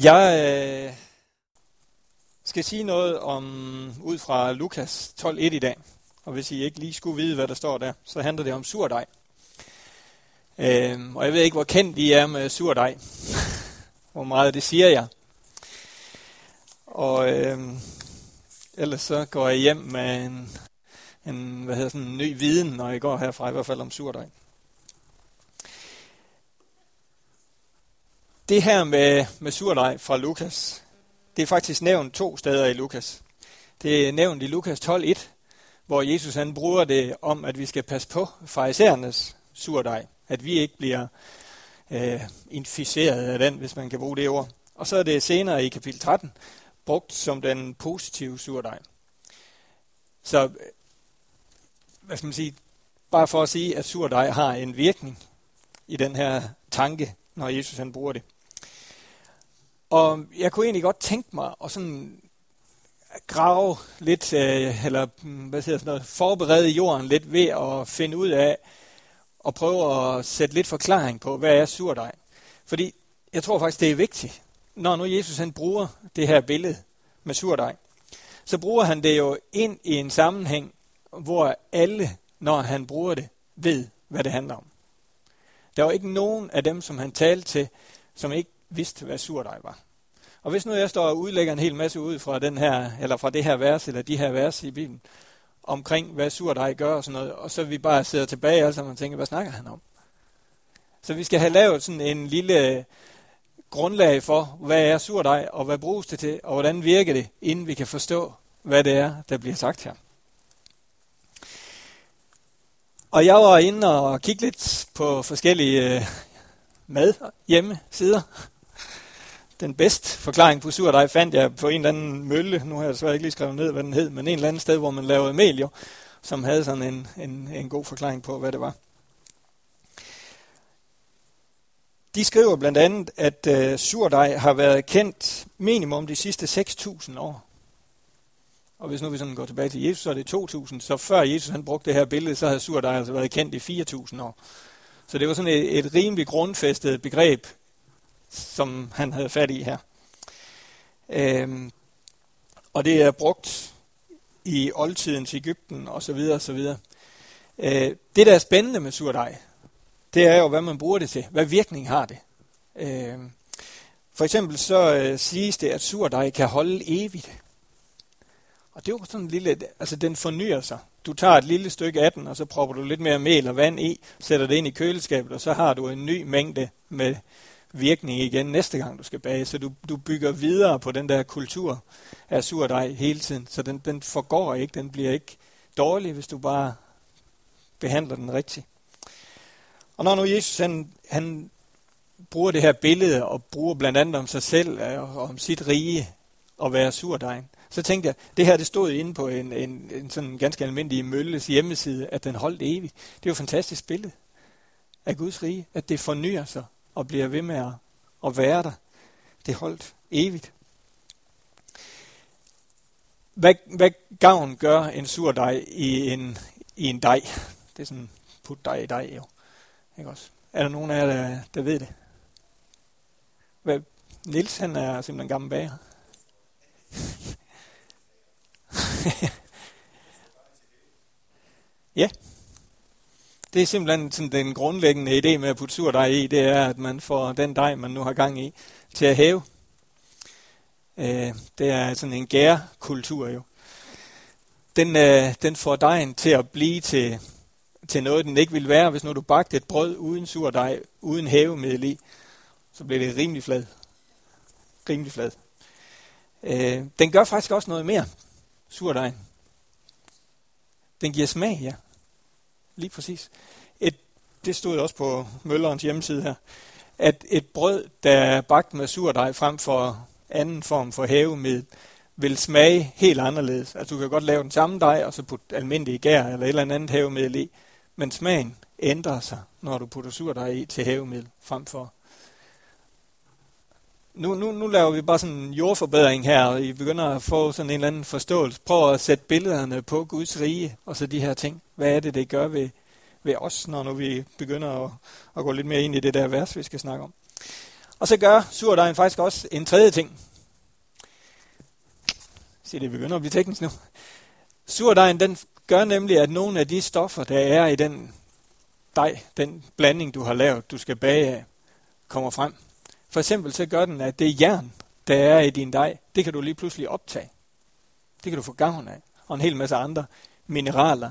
Jeg øh, skal sige noget om ud fra Lukas 12.1 i dag. Og hvis I ikke lige skulle vide, hvad der står der, så handler det om surdej. Øh, og jeg ved ikke, hvor kendt I er med surdej. hvor meget det siger jeg. Og øh, ellers så går jeg hjem med en, en, hvad hedder sådan, en ny viden, når jeg går herfra, i hvert fald om surdej. Det her med, med surdej fra Lukas, det er faktisk nævnt to steder i Lukas. Det er nævnt i Lukas 12.1, hvor Jesus han bruger det om, at vi skal passe på farisæernes surdej. At vi ikke bliver øh, inficeret af den, hvis man kan bruge det ord. Og så er det senere i kapitel 13 brugt som den positive surdej. Så, hvad skal man sige, bare for at sige, at surdej har en virkning i den her tanke, når Jesus han bruger det. Og jeg kunne egentlig godt tænke mig at sådan grave lidt, øh, eller mm, hvad siger sådan noget, forberede jorden lidt ved at finde ud af, og prøve at sætte lidt forklaring på, hvad er surdej. Fordi jeg tror faktisk, det er vigtigt, når nu Jesus han bruger det her billede med surdej, så bruger han det jo ind i en sammenhæng, hvor alle, når han bruger det, ved, hvad det handler om. Der var ikke nogen af dem, som han talte til, som ikke vidste, hvad surdej var. Og hvis nu jeg står og udlægger en hel masse ud fra, den her, eller fra det her vers, eller de her vers i Bibelen, omkring hvad surdej gør og sådan noget, og så vi bare sidder tilbage alle sammen og tænker, hvad snakker han om? Så vi skal have lavet sådan en lille grundlag for, hvad er surdej, og hvad bruges det til, og hvordan virker det, inden vi kan forstå, hvad det er, der bliver sagt her. Og jeg var inde og kigge lidt på forskellige øh, mad hjemmesider. Den bedste forklaring på surdej fandt jeg på en eller anden mølle. Nu har jeg desværre ikke lige skrevet ned, hvad den hed, men en eller anden sted, hvor man lavede mel jo, som havde sådan en, en, en god forklaring på, hvad det var. De skriver blandt andet, at øh, surdej har været kendt minimum de sidste 6.000 år. Og hvis nu vi sådan går tilbage til Jesus, så er det 2.000. Så før Jesus han brugte det her billede, så havde surdej altså været kendt i 4.000 år. Så det var sådan et, et rimelig grundfæstet begreb, som han havde fat i her. Øhm, og det er brugt i oldtidens Ægypten og så videre og så videre. Øh, det, der er spændende med surdej, det er jo, hvad man bruger det til. Hvad virkning har det? Øh, for eksempel så øh, siges det, at surdej kan holde evigt. Og det er jo sådan en lille, altså den fornyer sig. Du tager et lille stykke af den, og så propper du lidt mere mel og vand i, sætter det ind i køleskabet, og så har du en ny mængde med virkning igen næste gang, du skal bage. Så du, du bygger videre på den der kultur af surdej hele tiden. Så den, den forgår ikke, den bliver ikke dårlig, hvis du bare behandler den rigtigt. Og når nu Jesus han, han bruger det her billede og bruger blandt andet om sig selv og om sit rige og være surdejen, så tænkte jeg, det her det stod inde på en, en, en sådan ganske almindelig mølles hjemmeside, at den holdt evigt. Det er jo et fantastisk billede af Guds rige, at det fornyer sig og bliver ved med at, at være der. Det holdt evigt. Hvad, hvad gavn gør en sur dej i en, i en dej? Det er sådan put dig i dej jo. Ikke også? Er der nogen af jer, der, der ved det? Hvad, Nils, han er simpelthen gammel bager. ja. Det er simpelthen sådan den grundlæggende idé med at putte surdej i, det er, at man får den dej, man nu har gang i, til at hæve. Øh, det er sådan en gærkultur jo. Den, øh, den får dejen til at blive til, til noget, den ikke ville være, hvis nu du bagte et brød uden surdej, uden hævemiddel i, så bliver det rimelig flad. Rimelig flad. Øh, den gør faktisk også noget mere, surdejen. Den giver smag, ja. Lige præcis. Et, det stod også på Møllerens hjemmeside her, at et brød, der er bagt med surdej frem for anden form for hævemiddel, vil smage helt anderledes. Altså du kan godt lave den samme dej, og så putte almindelig gær eller et eller andet hævemiddel i, men smagen ændrer sig, når du putter surdej i til hævemiddel frem for nu, nu, nu laver vi bare sådan en jordforbedring her, og I begynder at få sådan en eller anden forståelse. Prøv at sætte billederne på Guds rige, og så de her ting. Hvad er det, det gør ved, ved os, når nu vi begynder at, at gå lidt mere ind i det der vers, vi skal snakke om. Og så gør surdejen faktisk også en tredje ting. Se, det begynder at blive teknisk nu. Surdejen, den gør nemlig, at nogle af de stoffer, der er i den dej, den blanding, du har lavet, du skal bage af, kommer frem. For eksempel så gør den, at det jern, der er i din dej, det kan du lige pludselig optage. Det kan du få gavn af. Og en hel masse andre mineraler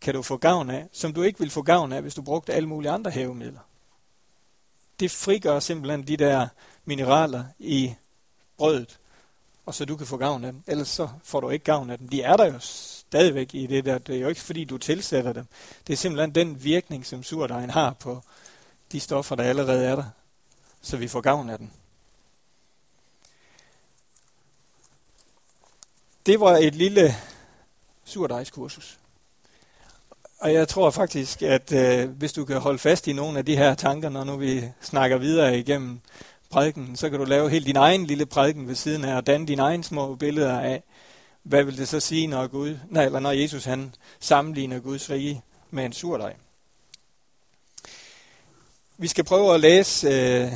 kan du få gavn af, som du ikke vil få gavn af, hvis du brugte alle mulige andre hævemidler. Det frigør simpelthen de der mineraler i brødet, og så du kan få gavn af dem. Ellers så får du ikke gavn af dem. De er der jo stadigvæk i det der. Det er jo ikke fordi, du tilsætter dem. Det er simpelthen den virkning, som surdejen har på de stoffer, der allerede er der, så vi får gavn af den. Det var et lille surdejskursus. Og jeg tror faktisk, at øh, hvis du kan holde fast i nogle af de her tanker, når nu vi snakker videre igennem prædiken, så kan du lave helt din egen lille prædiken ved siden af, og danne dine egne små billeder af, hvad vil det så sige, når, Gud, nej, eller når Jesus han sammenligner Guds rige med en surdej. Vi skal prøve at læse øh,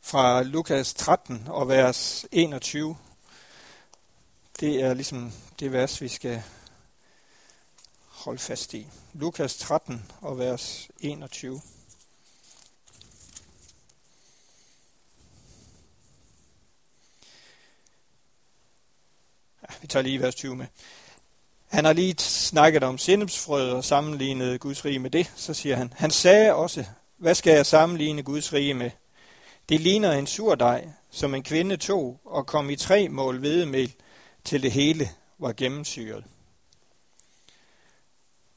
fra Lukas 13 og vers 21. Det er ligesom det vers, vi skal holde fast i. Lukas 13 og vers 21. Ja, vi tager lige vers 20 med. Han har lige snakket om sindepsfrød og sammenlignet Guds rige med det. Så siger han, han sagde også, hvad skal jeg sammenligne Guds rige med? Det ligner en surdej, som en kvinde tog og kom i tre mål hvedemel, til det hele var gennemsyret.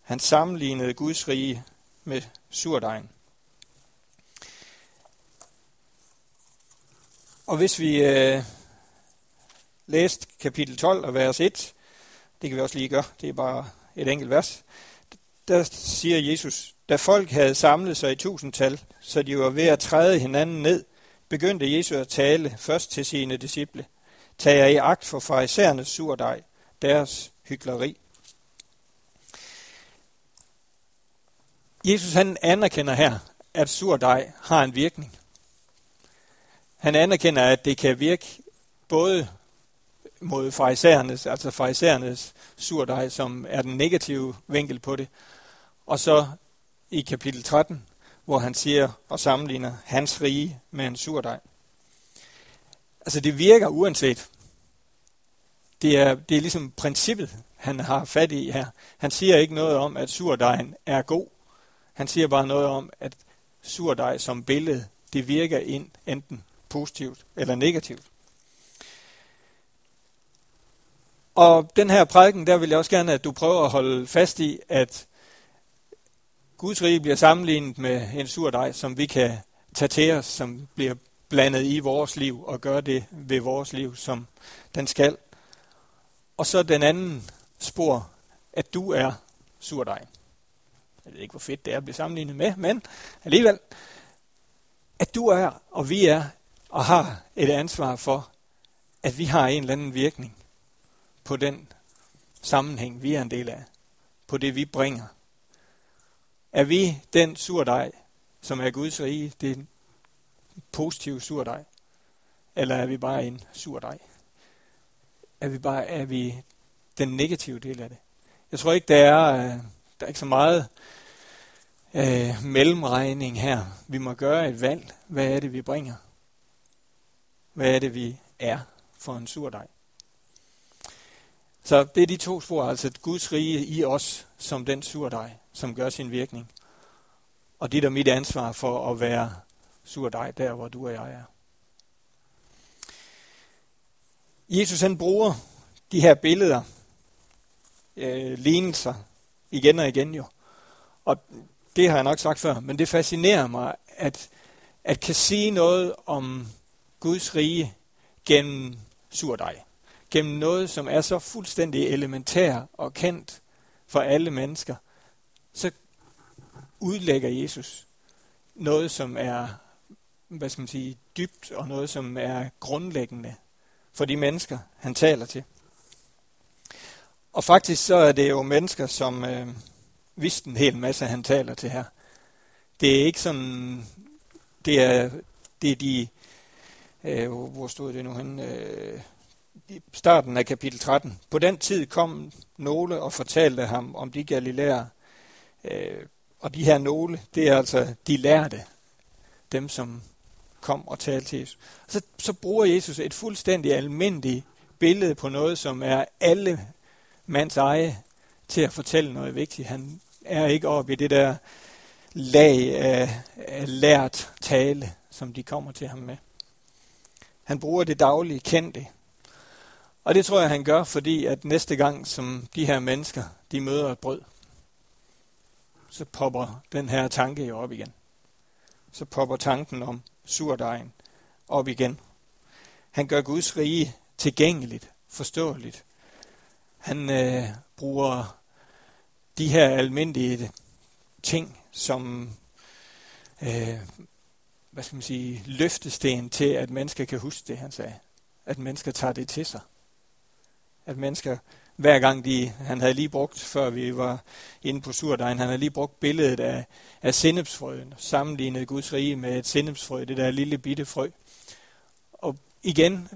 Han sammenlignede Guds rige med surdejen. Og hvis vi øh, læste kapitel 12 og vers 1, det kan vi også lige gøre, det er bare et enkelt vers, der siger Jesus, da folk havde samlet sig i tusindtal, så de var ved at træde hinanden ned, begyndte Jesus at tale først til sine disciple. Tag jer i agt for farisæernes surdej, deres hykleri. Jesus han anerkender her, at surdej har en virkning. Han anerkender, at det kan virke både mod farisæernes, altså farisæernes surdej, som er den negative vinkel på det, og så i kapitel 13, hvor han siger og sammenligner hans rige med en surdej. Altså det virker uanset. Det er, det er ligesom princippet, han har fat i her. Han siger ikke noget om, at surdejen er god. Han siger bare noget om, at surdej som billede, det virker ind enten positivt eller negativt. Og den her prædiken, der vil jeg også gerne, at du prøver at holde fast i, at Guds rige bliver sammenlignet med en surdej, som vi kan tage til os, som bliver blandet i vores liv og gøre det ved vores liv, som den skal. Og så den anden spor, at du er surdej. Jeg ved ikke, hvor fedt det er at blive sammenlignet med, men alligevel, at du er, og vi er, og har et ansvar for, at vi har en eller anden virkning på den sammenhæng, vi er en del af, på det, vi bringer. Er vi den surdej, som er Guds rige, det er en positiv surdej, eller er vi bare en surdej? Er vi bare er vi den negative del af det? Jeg tror ikke, der er, øh, der er ikke så meget øh, mellemregning her. Vi må gøre et valg. Hvad er det, vi bringer? Hvad er det, vi er for en surdej? Så det er de to spor, altså Guds rige i os, som den surdej, som gør sin virkning. Og det er mit ansvar for at være surdej der, hvor du og jeg er. Jesus han bruger de her billeder, øh, lignelser, igen og igen jo. Og det har jeg nok sagt før, men det fascinerer mig, at, at kan sige noget om Guds rige gennem surdej gennem noget, som er så fuldstændig elementær og kendt for alle mennesker, så udlægger Jesus noget, som er, hvad skal man sige, dybt, og noget, som er grundlæggende for de mennesker, han taler til. Og faktisk så er det jo mennesker, som øh, vidste en hel masse, han taler til her. Det er ikke sådan, det er, det er de Øh, hvor stod det nu hen? Øh, i starten af kapitel 13. På den tid kom nogle og fortalte ham om de galilæer. Øh, og de her nogle, det er altså de lærte. Dem, som kom og talte til Jesus. Så, så bruger Jesus et fuldstændig almindeligt billede på noget, som er alle mands eje til at fortælle noget vigtigt. Han er ikke oppe i det der lag af, af lært tale, som de kommer til ham med. Han bruger det daglige kendte. Og det tror jeg, han gør, fordi at næste gang, som de her mennesker, de møder et brød, så popper den her tanke jo op igen. Så popper tanken om surdejen op igen. Han gør Guds rige tilgængeligt, forståeligt. Han øh, bruger de her almindelige ting som øh, hvad skal man sige, løftesten til, at mennesker kan huske det, han sagde. At mennesker tager det til sig. At mennesker, hver gang de, han havde lige brugt, før vi var inde på surdejen, han havde lige brugt billedet af, af sennepsfrøen, sammenlignet Guds rige med et sennepsfrø, det der lille bitte frø. Og igen,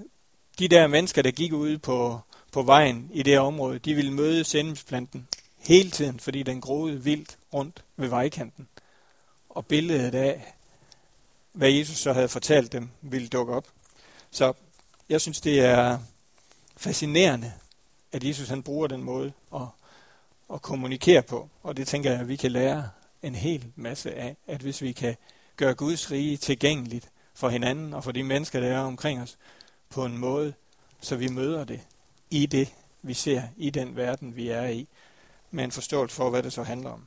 de der mennesker, der gik ud på, på vejen i det her område, de ville møde sennepsplanten hele tiden, fordi den groede vildt rundt ved vejkanten. Og billedet af, hvad Jesus så havde fortalt dem, ville dukke op. Så jeg synes, det er fascinerende, at Jesus han bruger den måde at, at kommunikere på. Og det tænker jeg, at vi kan lære en hel masse af, at hvis vi kan gøre Guds rige tilgængeligt for hinanden og for de mennesker, der er omkring os, på en måde, så vi møder det i det, vi ser, i den verden, vi er i, med en forståelse for, hvad det så handler om.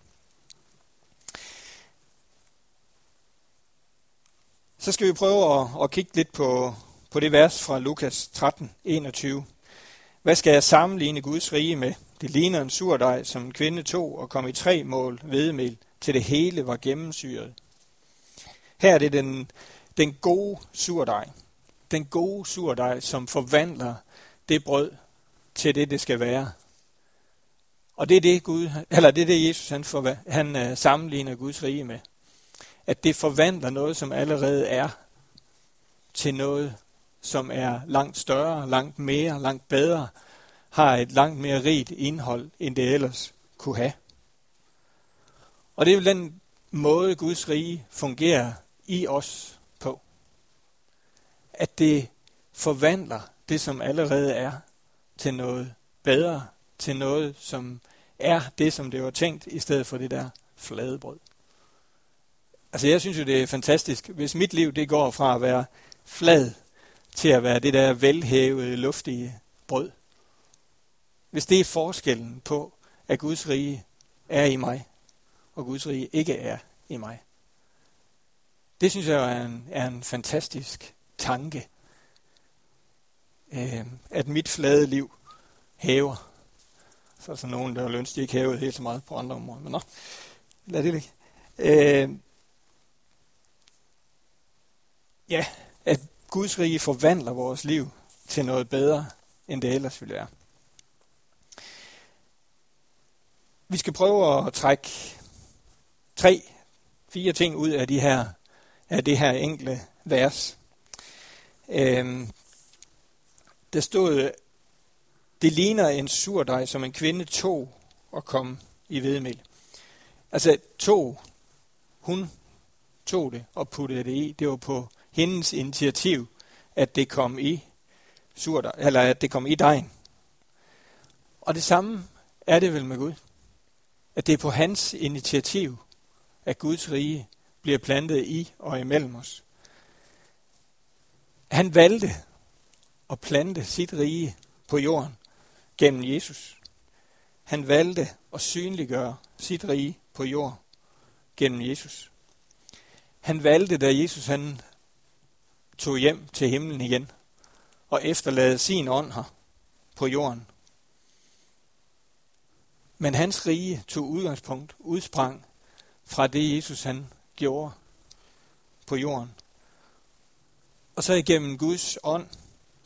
Så skal vi prøve at, at kigge lidt på, på det vers fra Lukas 13, 21. Hvad skal jeg sammenligne Guds rige med? Det ligner en surdej, som en kvinde tog og kom i tre mål hvedemel, til det hele var gennemsyret. Her er det den, den gode surdej. Den gode surdej, som forvandler det brød til det, det skal være. Og det er det, Gud, eller det, er det Jesus han, for, han uh, sammenligner Guds rige med at det forvandler noget, som allerede er, til noget, som er langt større, langt mere, langt bedre, har et langt mere rigt indhold, end det ellers kunne have. Og det er jo den måde, Guds rige fungerer i os på. At det forvandler det, som allerede er, til noget bedre, til noget, som er det, som det var tænkt, i stedet for det der flade brød. Altså jeg synes jo, det er fantastisk, hvis mit liv det går fra at være flad til at være det der velhævede, luftige brød. Hvis det er forskellen på, at Guds rige er i mig, og Guds rige ikke er i mig. Det synes jeg er en, er en fantastisk tanke. Øh, at mit flade liv hæver. Så er der nogen, der har de ikke hævet helt så meget på andre områder. Men nå, lad det ligge. Øh, ja, at Guds rige forvandler vores liv til noget bedre, end det ellers ville være. Vi skal prøve at trække tre, fire ting ud af, de her, af det her enkle vers. Øhm, der stod, det ligner en surdej, som en kvinde tog og kom i vedmel. Altså tog, hun tog det og puttede det i. Det var på hendes initiativ, at det kom i surder, eller at det kom i dejen. Og det samme er det vel med Gud. At det er på hans initiativ, at Guds rige bliver plantet i og imellem os. Han valgte at plante sit rige på jorden gennem Jesus. Han valgte at synliggøre sit rige på jord gennem Jesus. Han valgte, da Jesus han tog hjem til himlen igen og efterlade sin ånd her på jorden. Men hans rige tog udgangspunkt, udsprang fra det Jesus han gjorde på jorden. Og så igennem Guds ånd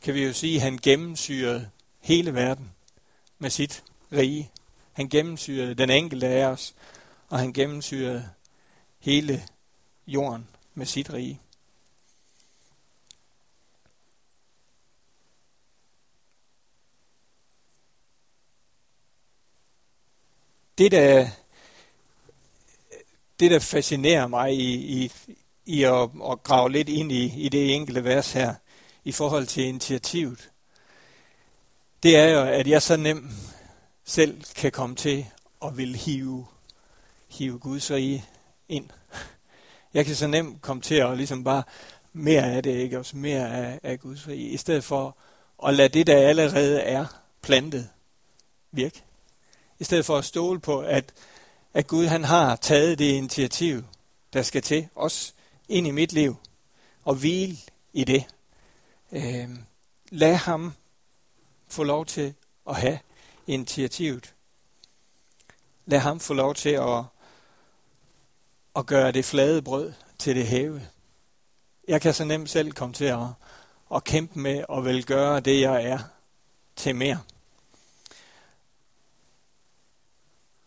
kan vi jo sige, at han gennemsyrede hele verden med sit rige. Han gennemsyrede den enkelte af os, og han gennemsyrede hele jorden med sit rige. Det, der, det, der fascinerer mig i, i, i at, at grave lidt ind i, i det enkelte vers her, i forhold til initiativet, det er jo, at jeg så nemt selv kan komme til at vil hive, hive Guds rige ind. Jeg kan så nemt komme til at ligesom bare mere af det, ikke? Også mere af, af Guds rige, i stedet for at lade det, der allerede er plantet, virke. I stedet for at stole på, at, at Gud han har taget det initiativ, der skal til, også ind i mit liv, og hvile i det. Øh, lad ham få lov til at have initiativet. Lad ham få lov til at, at gøre det flade brød til det hæve. Jeg kan så nemt selv komme til at, at kæmpe med og vil gøre det, jeg er, til mere.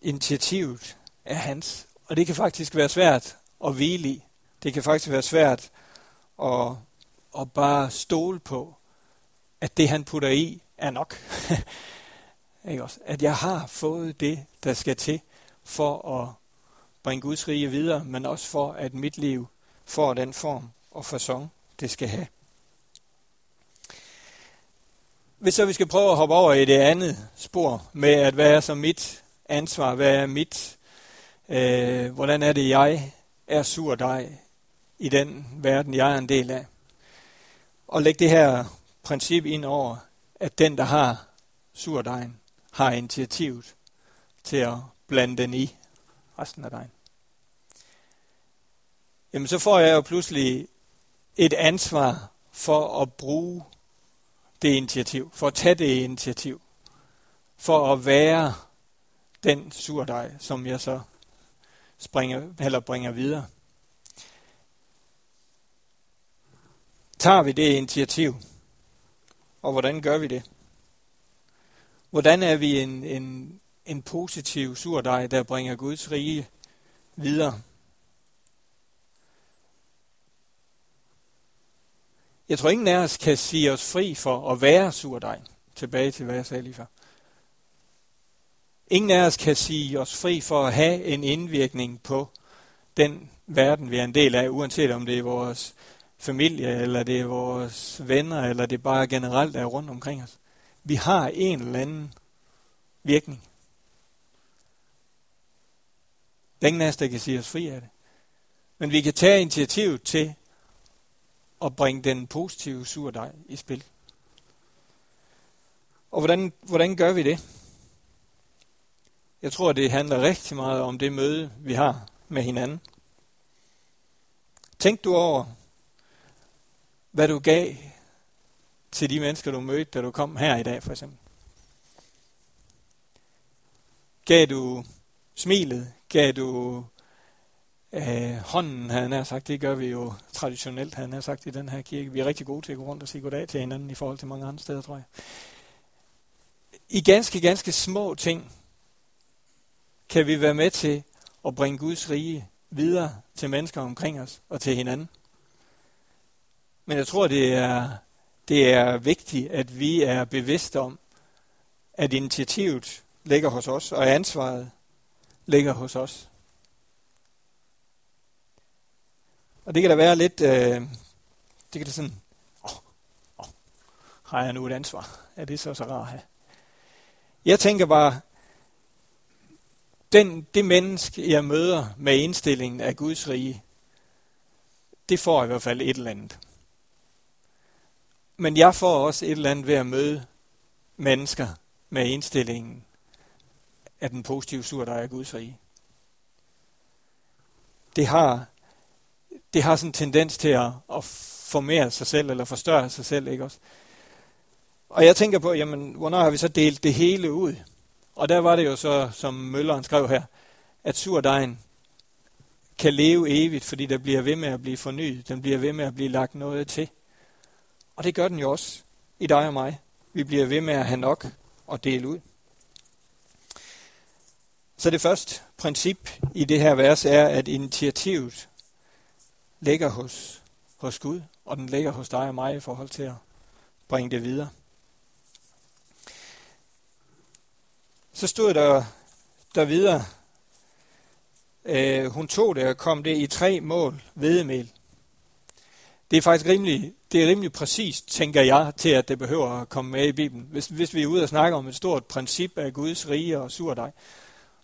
Initiativet er hans, og det kan faktisk være svært at hvile i. Det kan faktisk være svært at, at bare stole på, at det han putter i er nok. Ikke også? At jeg har fået det, der skal til for at bringe Guds rige videre, men også for, at mit liv får den form og fasong, det skal have. Hvis så vi skal prøve at hoppe over i det andet spor med, at hvad er så mit ansvar, hvad er mit, øh, hvordan er det, jeg er sur dig i den verden, jeg er en del af. Og læg det her princip ind over, at den, der har surdejen, har initiativet til at blande den i resten af dejen. Jamen så får jeg jo pludselig et ansvar for at bruge det initiativ, for at tage det initiativ, for at være den surdej, som jeg så springer, eller bringer videre. Tager vi det initiativ, og hvordan gør vi det? Hvordan er vi en, en, en positiv surdej, der bringer Guds rige videre? Jeg tror, ingen af os kan sige os fri for at være surdej. Tilbage til, hvad jeg sagde lige før. Ingen af os kan sige os fri for at have en indvirkning på den verden, vi er en del af, uanset om det er vores familie, eller det er vores venner, eller det bare generelt er rundt omkring os. Vi har en eller anden virkning. Der er ingen af os, der kan sige os fri af det. Men vi kan tage initiativ til at bringe den positive surdej i spil. Og hvordan, hvordan gør vi det? Jeg tror, det handler rigtig meget om det møde, vi har med hinanden. Tænk du over, hvad du gav til de mennesker, du mødte, da du kom her i dag, for eksempel. Gav du smilet? Gav du øh, hånden, han har sagt? Det gør vi jo traditionelt, han sagt i den her kirke. Vi er rigtig gode til at gå rundt og sige goddag til hinanden i forhold til mange andre steder, tror jeg. I ganske, ganske små ting kan vi være med til at bringe Guds rige videre til mennesker omkring os og til hinanden. Men jeg tror, det er, det er vigtigt, at vi er bevidste om, at initiativet ligger hos os, og ansvaret ligger hos os. Og det kan da være lidt, øh, det kan da sådan, åh, åh, har jeg nu et ansvar? Er det så så rart at have? Jeg tænker bare, den, det menneske, jeg møder med indstillingen af Guds rige, det får i hvert fald et eller andet. Men jeg får også et eller andet ved at møde mennesker med indstillingen af den positive sur, der er Guds rige. Det har, det har sådan en tendens til at, at formere sig selv, eller forstørre sig selv, ikke også? Og jeg tænker på, jamen, hvornår har vi så delt det hele ud? Og der var det jo så, som Mølleren skrev her, at surdejen kan leve evigt, fordi der bliver ved med at blive fornyet. Den bliver ved med at blive lagt noget til. Og det gør den jo også i dig og mig. Vi bliver ved med at have nok og dele ud. Så det første princip i det her vers er, at initiativet ligger hos, hos Gud, og den ligger hos dig og mig i forhold til at bringe det videre. Så stod der der videre. Øh, hun tog det og kom det i tre mål hvedemel. Det er faktisk rimelig, det er rimelig præcist, tænker jeg, til at det behøver at komme med i Bibelen. Hvis, hvis vi er ude og snakke om et stort princip af Guds rige og surdej,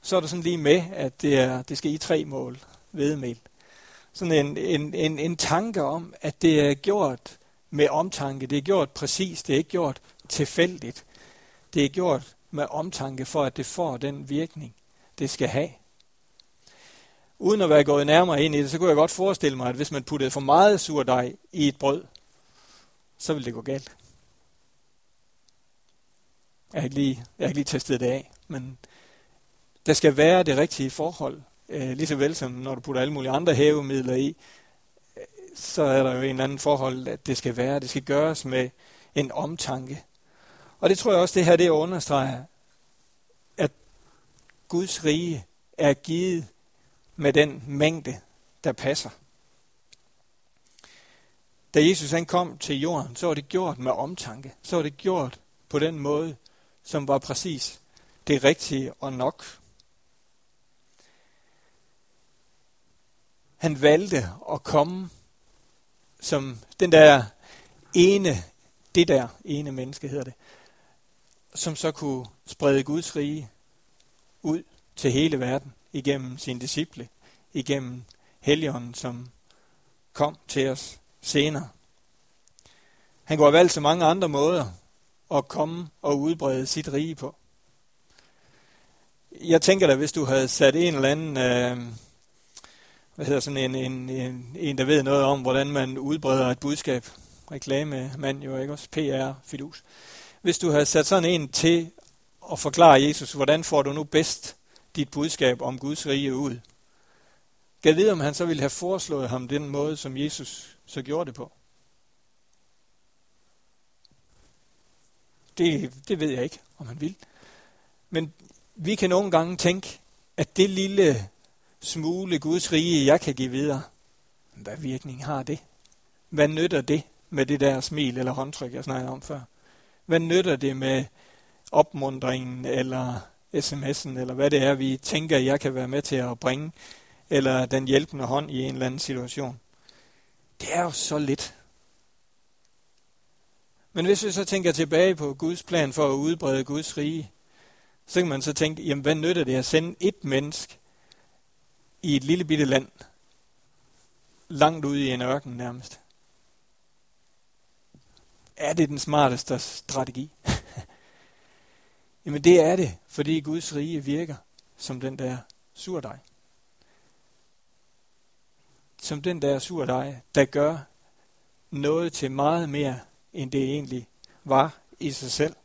så er der sådan lige med, at det, er, det skal i tre mål hvedemel. Sådan en, en, en, en tanke om, at det er gjort med omtanke. Det er gjort præcist. Det er ikke gjort tilfældigt. Det er gjort med omtanke for, at det får den virkning, det skal have. Uden at være gået nærmere ind i det, så kunne jeg godt forestille mig, at hvis man puttede for meget surdej i et brød, så ville det gå galt. Jeg har ikke lige, jeg har ikke lige testet det af, men der skal være det rigtige forhold. Øh, lige så vel som når du putter alle mulige andre hævemidler i, øh, så er der jo en anden forhold, at det skal være. Det skal gøres med en omtanke. Og det tror jeg også, det her det understreger, at Guds rige er givet med den mængde, der passer. Da Jesus han kom til jorden, så var det gjort med omtanke. Så var det gjort på den måde, som var præcis det rigtige og nok. Han valgte at komme som den der ene, det der ene menneske hedder det, som så kunne sprede Guds rige ud til hele verden igennem sine disciple, igennem Helligånden, som kom til os senere. Han kunne have valgt så mange andre måder at komme og udbrede sit rige på. Jeg tænker da, hvis du havde sat en eller anden, øh, hvad hedder sådan en, en, en, en, der ved noget om, hvordan man udbreder et budskab, reklame, mand jo ikke også, PR, fidus. Hvis du havde sat sådan en til at forklare Jesus, hvordan får du nu bedst dit budskab om Guds rige ud. Kan vide, om han så ville have foreslået ham den måde, som Jesus så gjorde det på. Det, det ved jeg ikke, om han vil. Men vi kan nogle gange tænke, at det lille smule Guds rige, jeg kan give videre, hvad virkning har det? Hvad nytter det med det der smil eller håndtryk, jeg snakkede om før? Hvad nytter det med opmundringen eller sms'en, eller hvad det er, vi tænker, jeg kan være med til at bringe, eller den hjælpende hånd i en eller anden situation. Det er jo så lidt. Men hvis vi så tænker tilbage på Guds plan for at udbrede Guds rige, så kan man så tænke, jamen hvad nytter det at sende et menneske i et lille bitte land, langt ude i en ørken nærmest? Er det den smarteste strategi? Jamen det er det, fordi Guds rige virker som den der surdej. Som den der surdej, der gør noget til meget mere, end det egentlig var i sig selv.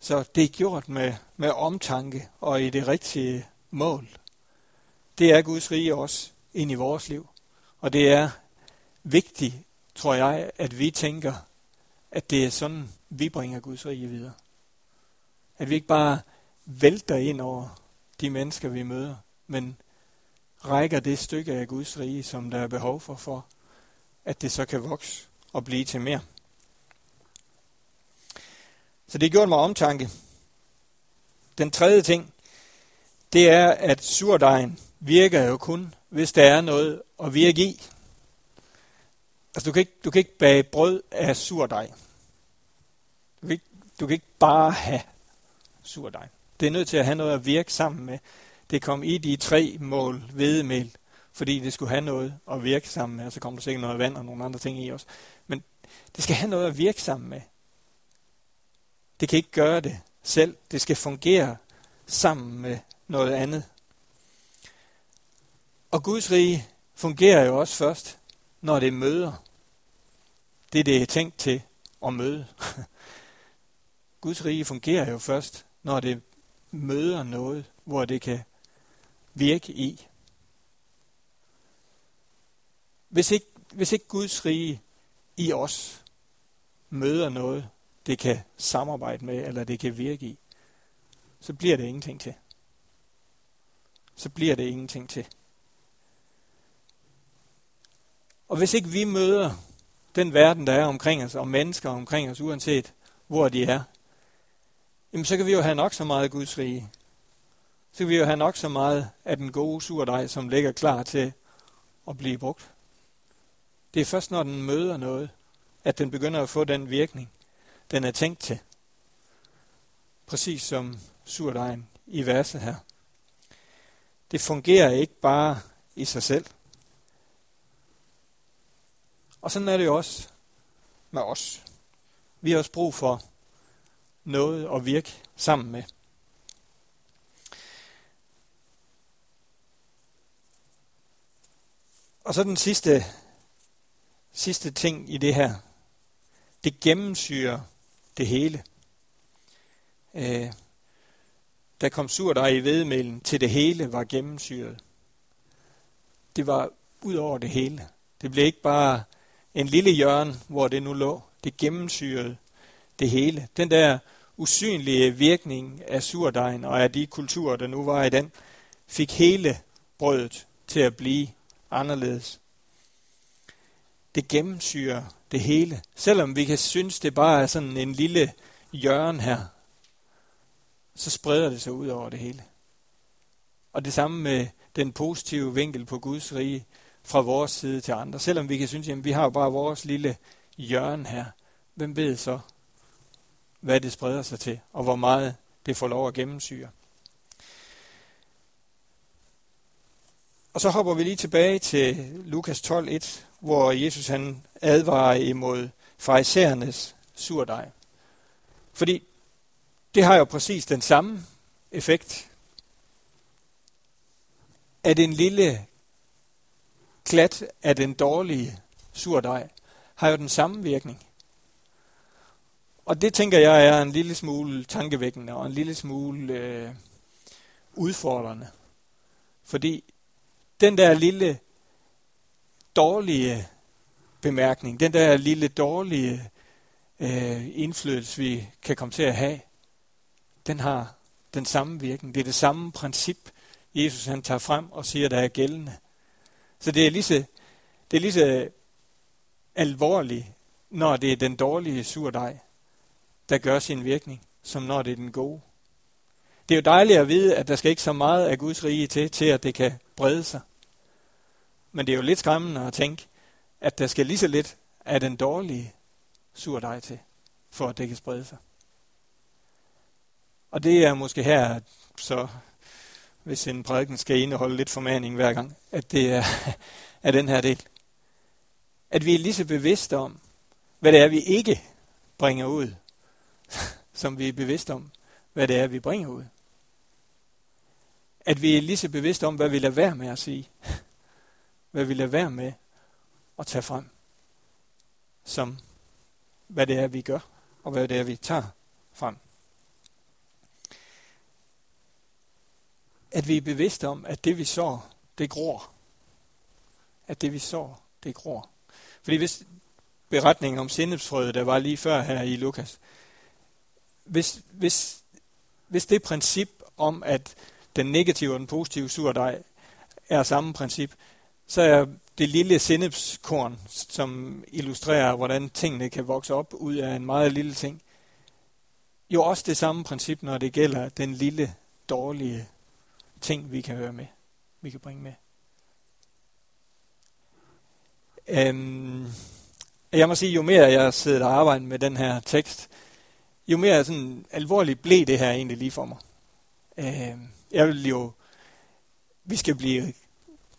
Så det er gjort med, med omtanke og i det rigtige mål. Det er Guds rige også ind i vores liv. Og det er vigtigt, tror jeg, at vi tænker at det er sådan, vi bringer Guds rige videre. At vi ikke bare vælter ind over de mennesker, vi møder, men rækker det stykke af Guds rige, som der er behov for, for at det så kan vokse og blive til mere. Så det gjorde mig omtanke. Den tredje ting, det er, at surdejen virker jo kun, hvis der er noget at virke i. Altså, du kan ikke, du kan ikke bage brød af surdej. Du kan, ikke, du kan ikke bare have surdej. Det er nødt til at have noget at virke sammen med. Det kom i de tre mål hvedemel, fordi det skulle have noget at virke sammen med, og så kommer der sikkert noget vand og nogle andre ting i også. Men det skal have noget at virke sammen med. Det kan ikke gøre det selv. Det skal fungere sammen med noget andet. Og Guds rige fungerer jo også først, når det møder det, det er tænkt til at møde. Guds rige fungerer jo først, når det møder noget, hvor det kan virke i. Hvis ikke, hvis ikke Guds rige i os møder noget, det kan samarbejde med, eller det kan virke i, så bliver det ingenting til. Så bliver det ingenting til. Og hvis ikke vi møder den verden, der er omkring os, og mennesker omkring os, uanset hvor de er, jamen så kan vi jo have nok så meget Guds rige. Så kan vi jo have nok så meget af den gode surdej, som ligger klar til at blive brugt. Det er først, når den møder noget, at den begynder at få den virkning, den er tænkt til. Præcis som surdejen i verset her. Det fungerer ikke bare i sig selv. Og sådan er det også med os. Vi har også brug for noget at virke sammen med. Og så den sidste, sidste ting i det her. Det gennemsyrer det hele. Øh, der kom der i vedmælen til det hele var gennemsyret. Det var ud over det hele. Det blev ikke bare en lille hjørne, hvor det nu lå. Det gennemsyrede det hele. Den der usynlige virkning af surdejen og af de kulturer, der nu var i den, fik hele brødet til at blive anderledes. Det gennemsyrer det hele. Selvom vi kan synes, det bare er sådan en lille hjørne her, så spreder det sig ud over det hele. Og det samme med den positive vinkel på Guds rige fra vores side til andre. Selvom vi kan synes, at vi har jo bare vores lille hjørne her. Hvem ved så, hvad det spreder sig til, og hvor meget det får lov at gennemsyre. Og så hopper vi lige tilbage til Lukas 12.1, hvor Jesus han advarer imod farisæernes surdej. Fordi det har jo præcis den samme effekt. At en lille klat af den dårlige surdej har jo den samme virkning. Og det tænker jeg er en lille smule tankevækkende og en lille smule øh, udfordrende. Fordi den der lille dårlige bemærkning, den der lille dårlige øh, indflydelse, vi kan komme til at have, den har den samme virkning. Det er det samme princip, Jesus han tager frem og siger, der er gældende. Så det er lige så, det er lige så alvorligt, når det er den dårlige surdej, der gør sin virkning, som når det er den gode. Det er jo dejligt at vide, at der skal ikke så meget af Guds rige til, til at det kan brede sig. Men det er jo lidt skræmmende at tænke, at der skal lige så lidt af den dårlige surdej til, for at det kan sprede sig. Og det er måske her, så hvis en prædiken skal indeholde lidt formaning hver gang, at det er, er den her del. At vi er lige så bevidste om, hvad det er, vi ikke bringer ud, som vi er bevidste om, hvad det er, vi bringer ud. At vi er lige så bevidste om, hvad vi lader være med at sige. Hvad vi lader være med at tage frem. Som hvad det er, vi gør, og hvad det er, vi tager frem. At vi er bevidste om, at det vi så, det gror. At det vi så, det gror. Fordi hvis beretningen om sindhedsfrødet, der var lige før her i Lukas, hvis, hvis, hvis det princip om, at den negative og den positive surdej er samme princip, så er det lille sennepskorn, som illustrerer, hvordan tingene kan vokse op ud af en meget lille ting, jo også det samme princip, når det gælder den lille, dårlige ting, vi kan høre med, vi kan bringe med. Øhm, jeg må sige, jo mere jeg sidder og arbejder med den her tekst, jo mere sådan alvorligt blev det her egentlig lige for mig. Øhm, jeg vil jo, vi skal blive,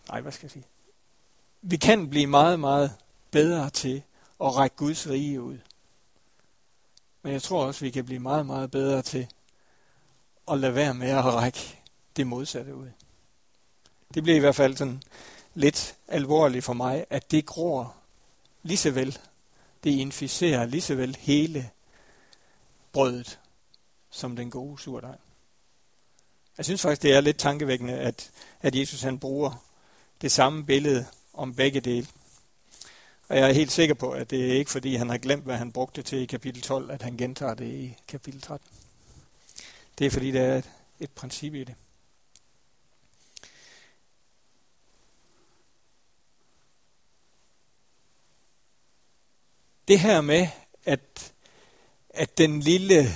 nej, hvad skal jeg sige? Vi kan blive meget, meget bedre til at række Guds rige ud. Men jeg tror også, vi kan blive meget, meget bedre til at lade være med at række det modsatte ud. Det bliver i hvert fald sådan lidt alvorligt for mig, at det gror lige så vel, det inficerer lige så vel hele brødet som den gode surdej. Jeg synes faktisk, det er lidt tankevækkende, at, at Jesus han bruger det samme billede om begge dele. Og jeg er helt sikker på, at det er ikke fordi, han har glemt, hvad han brugte til i kapitel 12, at han gentager det i kapitel 13. Det er fordi, der er et, et princip i det. Det her med, at at den lille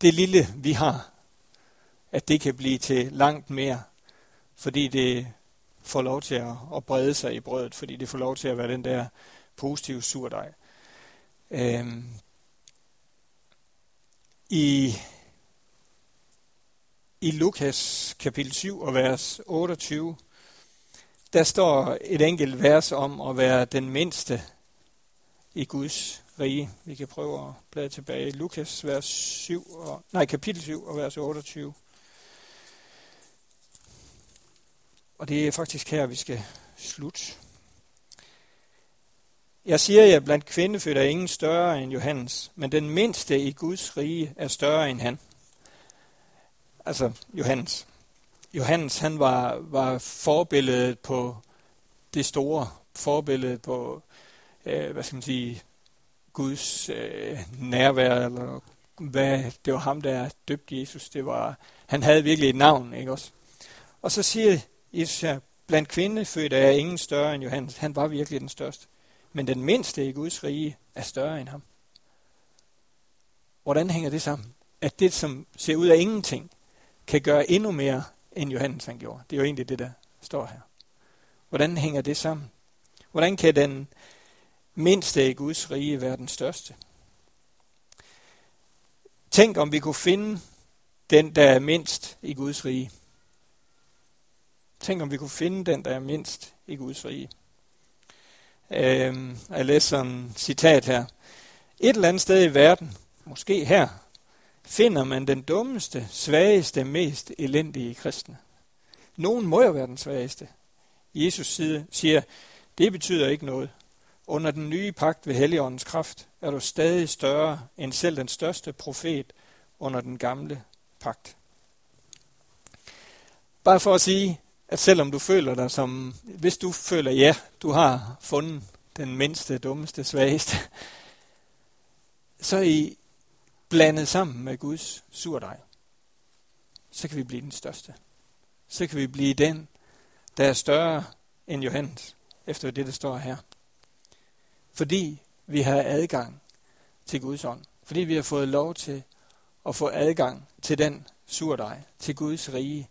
det lille, vi har, at det kan blive til langt mere, fordi det får lov til at, at brede sig i brødet, fordi det får lov til at være den der positive surdej. Øhm, I i Lukas kapitel 7 og vers 28, der står et enkelt vers om at være den mindste i Guds rige. Vi kan prøve at bladre tilbage. Lukas vers 7 og, nej, kapitel 7 og vers 28. Og det er faktisk her, vi skal slutte. Jeg siger jer, blandt kvindefødte er ingen større end Johannes, men den mindste i Guds rige er større end han. Altså Johannes. Johannes, han var, var forbilledet på det store, forbilledet på, øh, hvad skal man sige, Guds øh, nærvær, eller hvad, det var ham, der døbte Jesus. Det var, han havde virkelig et navn, ikke også? Og så siger Jesus her, blandt kvindefødte er ingen større end Johannes. Han var virkelig den største. Men den mindste i Guds rige er større end ham. Hvordan hænger det sammen? At det, som ser ud af ingenting, kan gøre endnu mere, end Johannes han gjorde. Det er jo egentlig det, der står her. Hvordan hænger det sammen? Hvordan kan den mindste i Guds rige være den største? Tænk om vi kunne finde den, der er mindst i Guds rige. Tænk om vi kunne finde den, der er mindst i Guds rige. Øhm, jeg læser en citat her. Et eller andet sted i verden, måske her, finder man den dummeste, svageste, mest elendige kristne. Nogen må jo være den svageste. Jesus siger, det betyder ikke noget. Under den nye pagt ved Helligåndens kraft er du stadig større end selv den største profet under den gamle pagt. Bare for at sige, at selvom du føler dig som, hvis du føler, ja, du har fundet den mindste, dummeste, svageste, så i blandet sammen med Guds surdej, så kan vi blive den største. Så kan vi blive den, der er større end Johannes, efter det, der står her. Fordi vi har adgang til Guds ånd. Fordi vi har fået lov til at få adgang til den surdej, til Guds rige,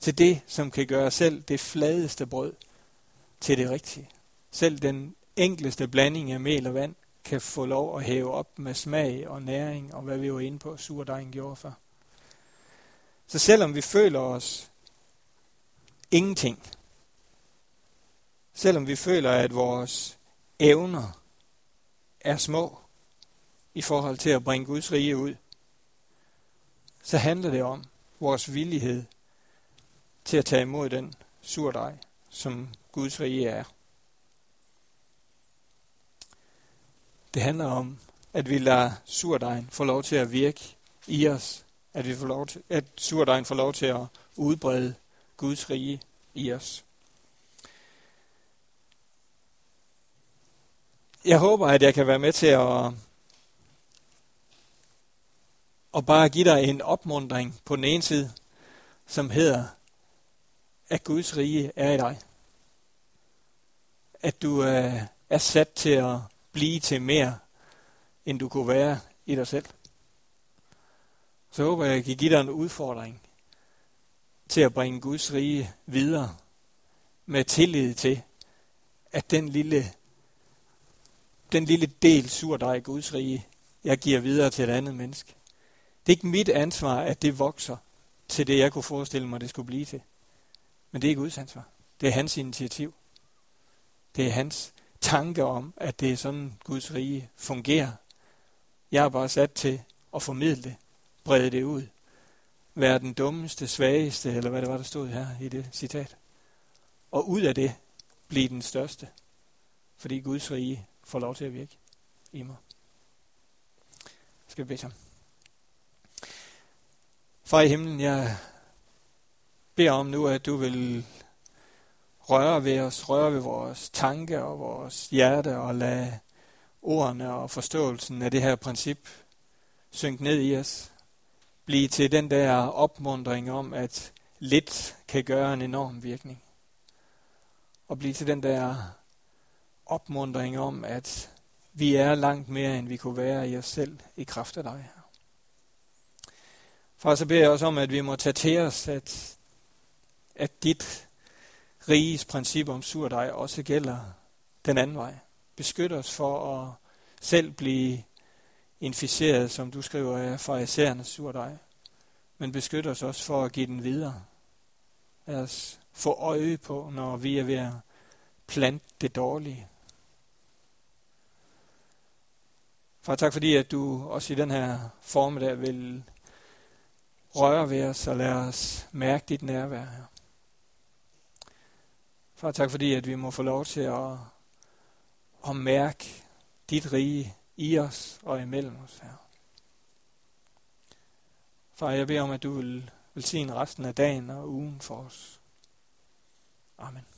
til det, som kan gøre selv det fladeste brød til det rigtige. Selv den enkleste blanding af mel og vand kan få lov at hæve op med smag og næring, og hvad vi var inde på, surdejen gjorde for. Så selvom vi føler os ingenting, selvom vi føler, at vores evner er små i forhold til at bringe Guds rige ud, så handler det om vores villighed til at tage imod den surdej, som Guds rige er. Det handler om, at vi lader surdejen få lov til at virke i os. At, vi får lov til, at surdejen får lov til at udbrede Guds rige i os. Jeg håber, at jeg kan være med til at, at bare give dig en opmundring på den ene side, som hedder, at Guds rige er i dig. At du øh, er sat til at blive til mere, end du kunne være i dig selv. Så håber jeg, at jeg kan give dig en udfordring til at bringe Guds rige videre med tillid til, at den lille, den lille del surdej Guds rige, jeg giver videre til et andet menneske. Det er ikke mit ansvar, at det vokser til det, jeg kunne forestille mig, det skulle blive til. Men det er Guds ansvar. Det er hans initiativ. Det er hans tanke om, at det er sådan, Guds rige fungerer. Jeg er bare sat til at formidle det, brede det ud, være den dummeste, svageste, eller hvad det var, der stod her i det citat. Og ud af det blive den største, fordi Guds rige får lov til at virke i mig. Skal vi bede sammen. Far i himlen, jeg beder om nu, at du vil røre ved os, røre ved vores tanke og vores hjerte og lade ordene og forståelsen af det her princip synke ned i os. Blive til den der opmundring om, at lidt kan gøre en enorm virkning. Og blive til den der opmundring om, at vi er langt mere, end vi kunne være i os selv i kraft af dig. Far, så beder jeg også om, at vi må tage til os, at, at dit riges princip om surdej også gælder den anden vej. Beskyt os for at selv blive inficeret, som du skriver af farisæernes surdej. Men beskyt os også for at give den videre. Lad os få øje på, når vi er ved at plante det dårlige. Far, tak fordi, at du også i den her formiddag vil røre ved os og lade os mærke dit nærvær her. Far, tak fordi, at vi må få lov til at, at mærke dit rige i os og imellem os her. Far, jeg beder om, at du vil velsigne resten af dagen og ugen for os. Amen.